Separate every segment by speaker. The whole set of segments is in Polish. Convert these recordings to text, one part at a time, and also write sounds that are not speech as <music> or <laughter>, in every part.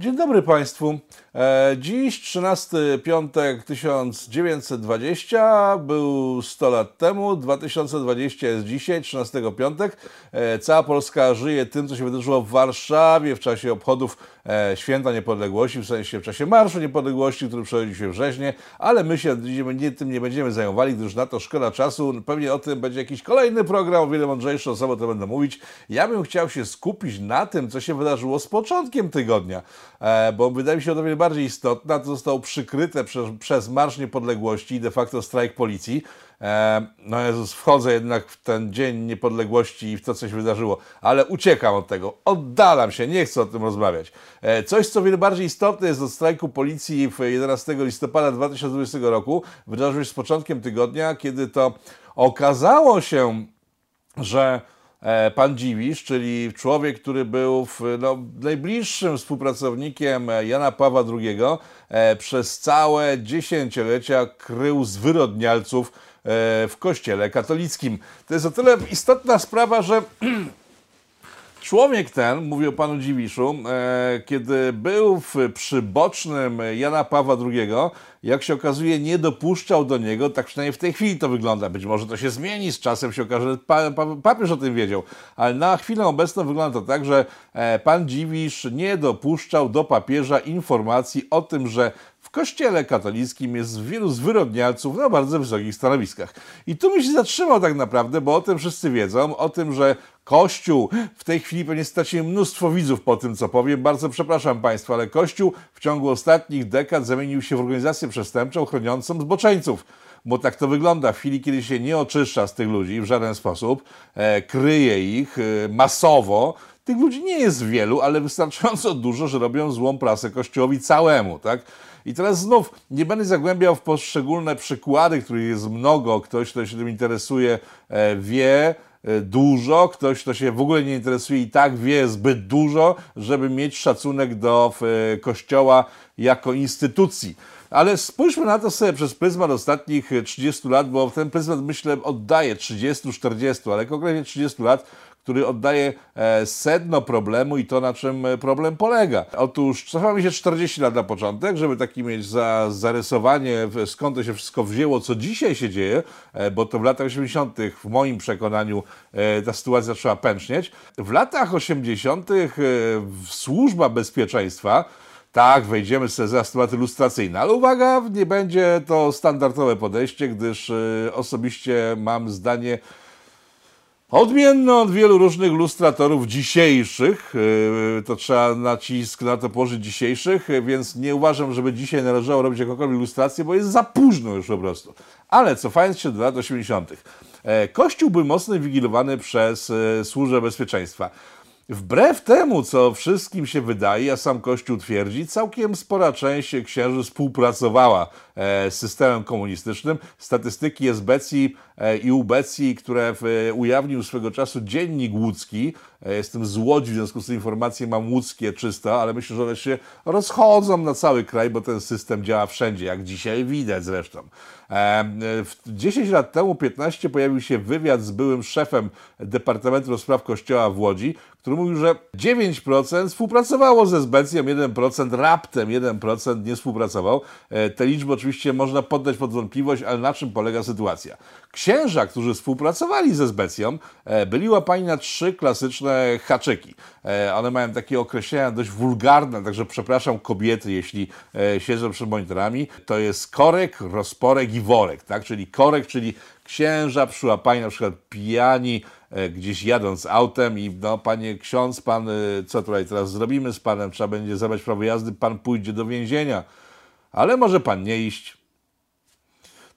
Speaker 1: Dzień dobry Państwu. E, dziś, 13 piątek 1920, był 100 lat temu, 2020 jest dzisiaj, 13 piątek. E, cała Polska żyje tym, co się wydarzyło w Warszawie w czasie obchodów Święta Niepodległości, w sensie w czasie Marszu Niepodległości, który przechodził się wrześnie, ale my się nie, tym nie będziemy zajmowali, gdyż na to szkoda czasu. Pewnie o tym będzie jakiś kolejny program, o wiele mądrzejsze osoby to będą mówić. Ja bym chciał się skupić na tym, co się wydarzyło z początkiem tygodnia, bo wydaje mi się o wiele bardziej istotne, to zostało przykryte przez, przez Marsz Niepodległości i de facto strajk policji. E, no Jezus, wchodzę jednak w ten Dzień Niepodległości i w to, co się wydarzyło, ale uciekam od tego, oddalam się, nie chcę o tym rozmawiać. E, coś, co wiele bardziej istotne jest od strajku policji w 11 listopada 2020 roku, wydarzyło się z początkiem tygodnia, kiedy to okazało się, że E, pan Dziwisz, czyli człowiek, który był w, no, najbliższym współpracownikiem Jana Pawła II, przez całe dziesięciolecia krył zwyrodnialców w kościele katolickim. To jest o tyle istotna sprawa, że <clears throat> Człowiek ten, mówię o panu Dziwiszu, e, kiedy był w przybocznym Jana Pawła II, jak się okazuje, nie dopuszczał do niego, tak przynajmniej w tej chwili to wygląda. Być może to się zmieni, z czasem się okaże, że pa, pa, papież o tym wiedział, ale na chwilę obecną wygląda to tak, że e, pan Dziwisz nie dopuszczał do papieża informacji o tym, że w kościele katolickim jest wielu zwyrodnialców na bardzo wysokich stanowiskach. I tu mi się zatrzymał tak naprawdę, bo o tym wszyscy wiedzą, o tym, że Kościół w tej chwili pewnie straci mnóstwo widzów po tym, co powiem. Bardzo przepraszam Państwa, ale Kościół w ciągu ostatnich dekad zamienił się w organizację przestępczą chroniącą zboczeńców. Bo tak to wygląda. W chwili, kiedy się nie oczyszcza z tych ludzi w żaden sposób, e, kryje ich e, masowo, tych ludzi nie jest wielu, ale wystarczająco dużo, że robią złą prasę Kościołowi całemu, tak? I teraz znów nie będę zagłębiał w poszczególne przykłady, których jest mnogo. Ktoś, kto się tym interesuje, e, wie e, dużo, ktoś, kto się w ogóle nie interesuje i tak wie zbyt dużo, żeby mieć szacunek do e, Kościoła jako instytucji. Ale spójrzmy na to sobie przez pryzmat ostatnich 30 lat, bo ten pryzmat myślę oddaje 30-40, ale konkretnie 30 lat, który oddaje e, sedno problemu i to, na czym e, problem polega. Otóż cofamy się 40 lat na początek, żeby taki mieć za, zarysowanie, skąd to się wszystko wzięło, co dzisiaj się dzieje, e, bo to w latach 80., w moim przekonaniu, ta sytuacja trzeba pęcznieć. W latach 80. służba bezpieczeństwa tak, wejdziemy sobie za tematy lustracyjne, ale uwaga, nie będzie to standardowe podejście, gdyż osobiście mam zdanie Odmienny od wielu różnych lustratorów dzisiejszych, yy, to trzeba nacisk na to położyć dzisiejszych, więc nie uważam, żeby dzisiaj należało robić jakąkolwiek lustrację, bo jest za późno już po prostu. Ale cofając się do lat 80., e, Kościół był mocno wigilowany przez e, służbę bezpieczeństwa. Wbrew temu, co wszystkim się wydaje, a sam Kościół twierdzi, całkiem spora część księży współpracowała e, z systemem komunistycznym. Statystyki e, i Ubecji, które ujawnił swego czasu Dziennik Łódzki, e, jestem z Łodzi, w związku z tym informacje mam łódzkie czysto, ale myślę, że one się rozchodzą na cały kraj, bo ten system działa wszędzie, jak dzisiaj widać zresztą. 10 lat temu, 15, pojawił się wywiad z byłym szefem Departamentu Spraw Kościoła w Łodzi, który mówił, że 9% współpracowało ze Zbecją, 1% raptem 1% nie współpracował. E, te liczby oczywiście można poddać pod wątpliwość, ale na czym polega sytuacja? Księża, którzy współpracowali ze Zbecją, e, byli łapani na trzy klasyczne haczyki. E, one mają takie określenia dość wulgarne, także przepraszam kobiety, jeśli siedzą przed monitorami. To jest korek, rozporek i worek, tak? Czyli korek, czyli księża przyłapani na przykład pijani, E, gdzieś jadąc autem i no panie ksiądz, pan, e, co tutaj teraz zrobimy z panem, trzeba będzie zabrać prawo jazdy, pan pójdzie do więzienia, ale może pan nie iść,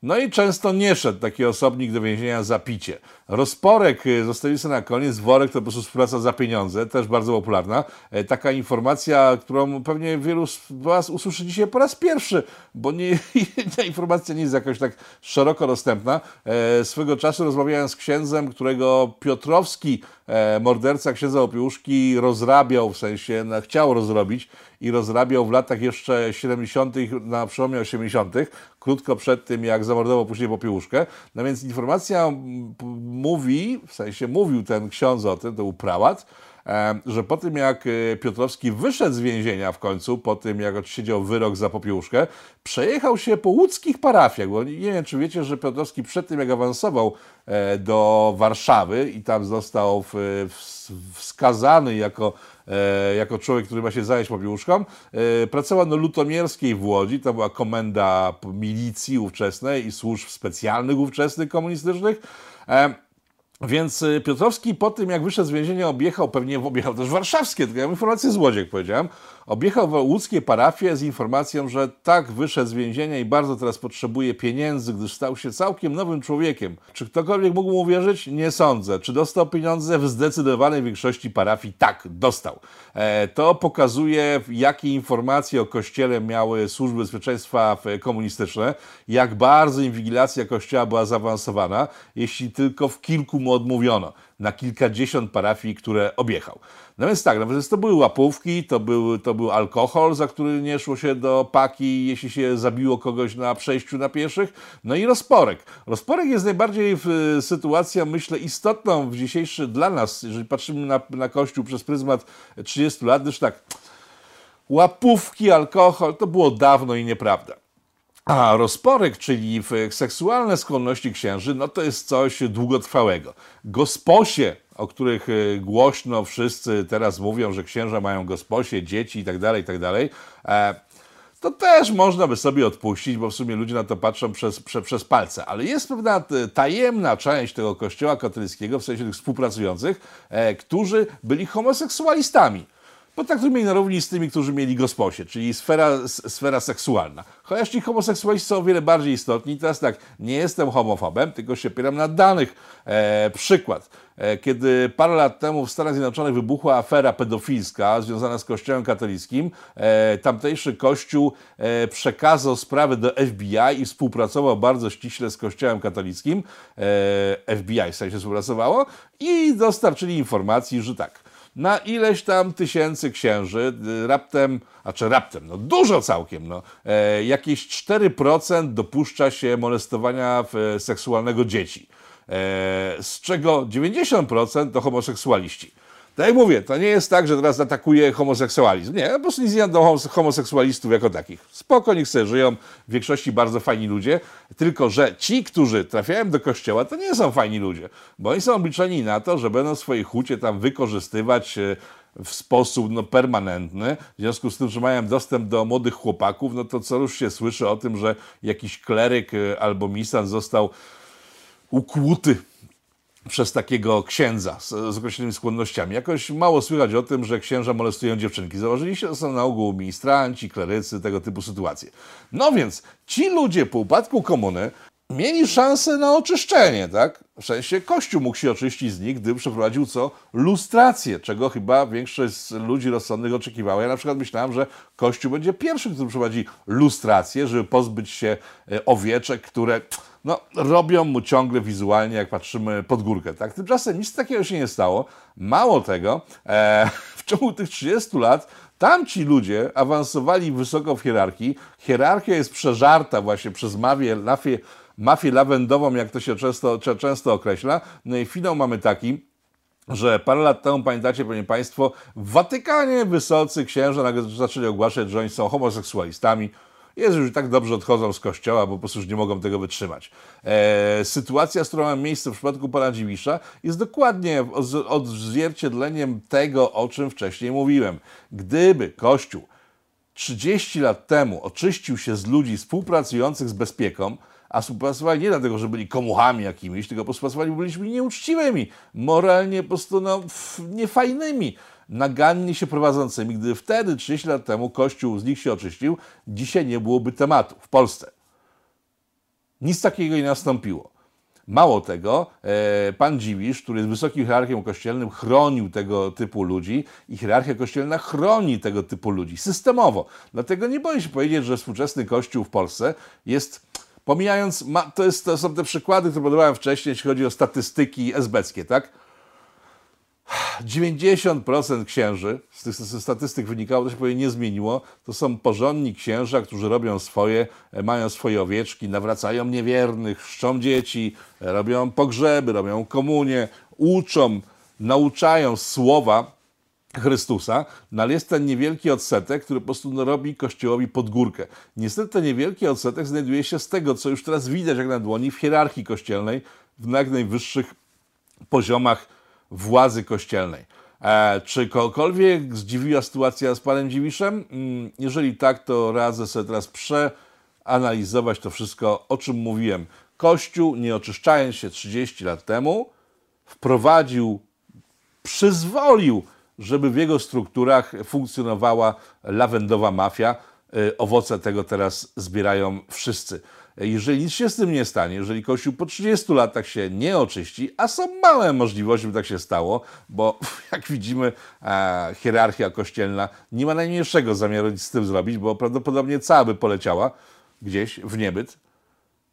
Speaker 1: no i często nie szedł taki osobnik do więzienia za picie. Rozporek y, zostawił sobie na koniec, worek to po prostu współpraca za pieniądze, też bardzo popularna. E, taka informacja, którą pewnie wielu z Was usłyszy dzisiaj po raz pierwszy, bo nie, <laughs> ta informacja nie jest jakoś tak szeroko dostępna. E, swego czasu rozmawiałem z księdzem, którego Piotrowski, e, morderca księdza Opiełuszki, rozrabiał, w sensie no, chciał rozrobić i rozrabiał w latach jeszcze 70., na przełomie 80., krótko przed tym, jak zamordował później Popiełuszkę. No więc informacja mówi, w sensie mówił ten ksiądz o tym, to był prałat, e, że po tym jak e, Piotrowski wyszedł z więzienia w końcu, po tym jak odsiedział wyrok za popiełuszkę, przejechał się po łódzkich parafiach, bo nie wiem, czy wiecie, że Piotrowski przed tym jak awansował e, do Warszawy i tam został wskazany jako jako człowiek, który ma się zająć popiełuszką, pracował na Lutomierskiej w Łodzi, to była komenda milicji ówczesnej i służb specjalnych ówczesnych komunistycznych. Więc y, Piotrowski po tym, jak wyszedł z więzienia, objechał, pewnie objechał też warszawskie, tylko ja mam informację z Łodzi, jak powiedziałem, objechał łódzkie parafie z informacją, że tak wyszedł z więzienia i bardzo teraz potrzebuje pieniędzy, gdyż stał się całkiem nowym człowiekiem. Czy ktokolwiek mógł mu uwierzyć? Nie sądzę. Czy dostał pieniądze? W zdecydowanej większości parafii tak, dostał. E, to pokazuje, jakie informacje o Kościele miały służby bezpieczeństwa komunistyczne, jak bardzo inwigilacja Kościoła była zaawansowana, jeśli tylko w kilku mu odmówiono na kilkadziesiąt parafii, które objechał. No więc tak, no więc to były łapówki, to był, to był alkohol, za który nie szło się do paki, jeśli się zabiło kogoś na przejściu na pieszych, no i rozporek. Rozporek jest najbardziej w, sytuacją, myślę, istotną w dzisiejszy dla nas, jeżeli patrzymy na, na Kościół przez pryzmat 30 lat, gdyż tak, łapówki, alkohol, to było dawno i nieprawda. A rozporek, czyli seksualne skłonności księży, no to jest coś długotrwałego. Gosposie, o których e, głośno wszyscy teraz mówią, że księża mają gosposie, dzieci itd., tak itd., tak e, to też można by sobie odpuścić, bo w sumie ludzie na to patrzą przez, przez, przez palce. Ale jest pewna tajemna część tego kościoła katolickiego, w sensie tych współpracujących, e, którzy byli homoseksualistami potraktujmy na równi z tymi, którzy mieli gosposie, czyli sfera, sfera seksualna. Chociaż ci homoseksualiści są o wiele bardziej istotni. Teraz tak, nie jestem homofobem, tylko się opieram na danych. E, przykład. E, kiedy parę lat temu w Stanach Zjednoczonych wybuchła afera pedofilska związana z Kościołem katolickim, e, tamtejszy Kościół e, przekazał sprawę do FBI i współpracował bardzo ściśle z Kościołem katolickim. E, FBI w sensie współpracowało i dostarczyli informacji, że tak, na ileś tam tysięcy księży, y, raptem, a czy raptem, no dużo całkiem, no, e, jakieś 4% dopuszcza się molestowania seksualnego dzieci, e, z czego 90% to homoseksualiści. Tak jak mówię, to nie jest tak, że teraz atakuje homoseksualizm. Nie, po prostu nic nie do homoseksualistów jako takich. Spoko, niech sobie żyją, w większości bardzo fajni ludzie, tylko że ci, którzy trafiają do kościoła, to nie są fajni ludzie, bo oni są obliczeni na to, że będą swoje hucie tam wykorzystywać e, w sposób no, permanentny, w związku z tym, że mają dostęp do młodych chłopaków, no to co już się słyszy o tym, że jakiś kleryk e, albo misan został ukłuty przez takiego księdza z, z, określonymi skłonnościami. Jakoś mało słychać o tym, że księża molestują dziewczynki. Założyli się, to są na ogół ministranci, klerycy, tego typu sytuacje. No więc ci ludzie po upadku komuny mieli szansę na oczyszczenie, tak? W sensie Kościół mógł się oczyścić z nich, gdy przeprowadził co? Lustrację, czego chyba większość z ludzi rozsądnych oczekiwała. Ja na przykład myślałem, że Kościół będzie pierwszym, który przeprowadzi lustrację, żeby pozbyć się e, owieczek, które no, robią mu ciągle wizualnie, jak patrzymy pod górkę. Tak? Tymczasem nic takiego się nie stało. Mało tego, e, <laughs> w ciągu tych 30 lat tamci ludzie awansowali wysoko w hierarchii. Hierarchia jest przeżarta właśnie przez mafię, mafię, mafię lawendową, jak to się często, często określa. No i finał mamy taki, że parę lat temu, pamiętacie pewnie Państwo, w Watykanie wysocy księża nagle zaczęli ogłaszać, że oni są homoseksualistami. Jest już tak dobrze odchodzą z kościoła, bo po prostu już nie mogą tego wytrzymać. E, sytuacja, z którą ma miejsce w przypadku pana Dziwisza, jest dokładnie odzwierciedleniem tego, o czym wcześniej mówiłem. Gdyby Kościół 30 lat temu oczyścił się z ludzi współpracujących z bezpieką, a współpracowali nie dlatego, że byli komuchami jakimiś, tylko współpracowali, bo byliśmy nieuczciwymi, moralnie po prostu no, niefajnymi nagannie się prowadzącymi. Gdy wtedy, 30 lat temu, Kościół z nich się oczyścił, dzisiaj nie byłoby tematu w Polsce. Nic takiego nie nastąpiło. Mało tego, e, pan Dziwisz, który jest wysokim hierarchią kościelnym, chronił tego typu ludzi i hierarchia kościelna chroni tego typu ludzi systemowo. Dlatego nie boję się powiedzieć, że współczesny kościół w Polsce jest, pomijając, to, jest, to są te przykłady, które podawałem wcześniej, jeśli chodzi o statystyki esbeckie, tak? 90% księży, z tych statystyk wynikało, to się powiem nie zmieniło, to są porządni księża, którzy robią swoje, e, mają swoje owieczki, nawracają niewiernych, chrzczą dzieci, robią pogrzeby, robią komunię, uczą, nauczają słowa Chrystusa, no ale jest ten niewielki odsetek, który po prostu no, robi Kościołowi podgórkę. Niestety ten niewielki odsetek znajduje się z tego, co już teraz widać jak na dłoni w hierarchii kościelnej, w najwyższych poziomach władzy kościelnej. E, czy kogokolwiek zdziwiła sytuacja z panem Dziwiszem? Mm, jeżeli tak, to radzę sobie teraz przeanalizować to wszystko, o czym mówiłem. Kościół, nie oczyszczając się 30 lat temu, wprowadził, przyzwolił, żeby w jego strukturach funkcjonowała lawendowa mafia. E, owoce tego teraz zbierają wszyscy. Jeżeli nic się z tym nie stanie, jeżeli Kościół po 30 latach się nie oczyści, a są małe możliwości, by tak się stało, bo <laughs> jak widzimy, e, hierarchia kościelna nie ma najmniejszego zamiaru nic z tym zrobić, bo prawdopodobnie cała by poleciała gdzieś w niebyt.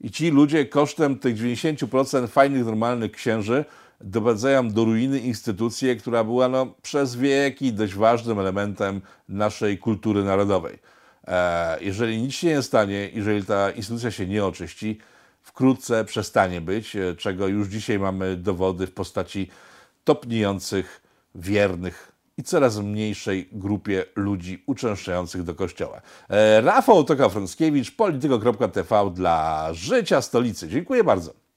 Speaker 1: I ci ludzie kosztem tych 90% fajnych, normalnych księży doprowadzają do ruiny instytucję, która była no, przez wieki dość ważnym elementem naszej kultury narodowej. E, jeżeli nic się nie stanie, jeżeli ta instytucja się nie oczyści, wkrótce przestanie być, e, czego już dzisiaj mamy dowody w postaci topniejących, wiernych i coraz mniejszej grupie ludzi uczęszczających do kościoła. E, Rafał Toka-Frąckiewicz, polityko.tv dla życia stolicy. Dziękuję bardzo.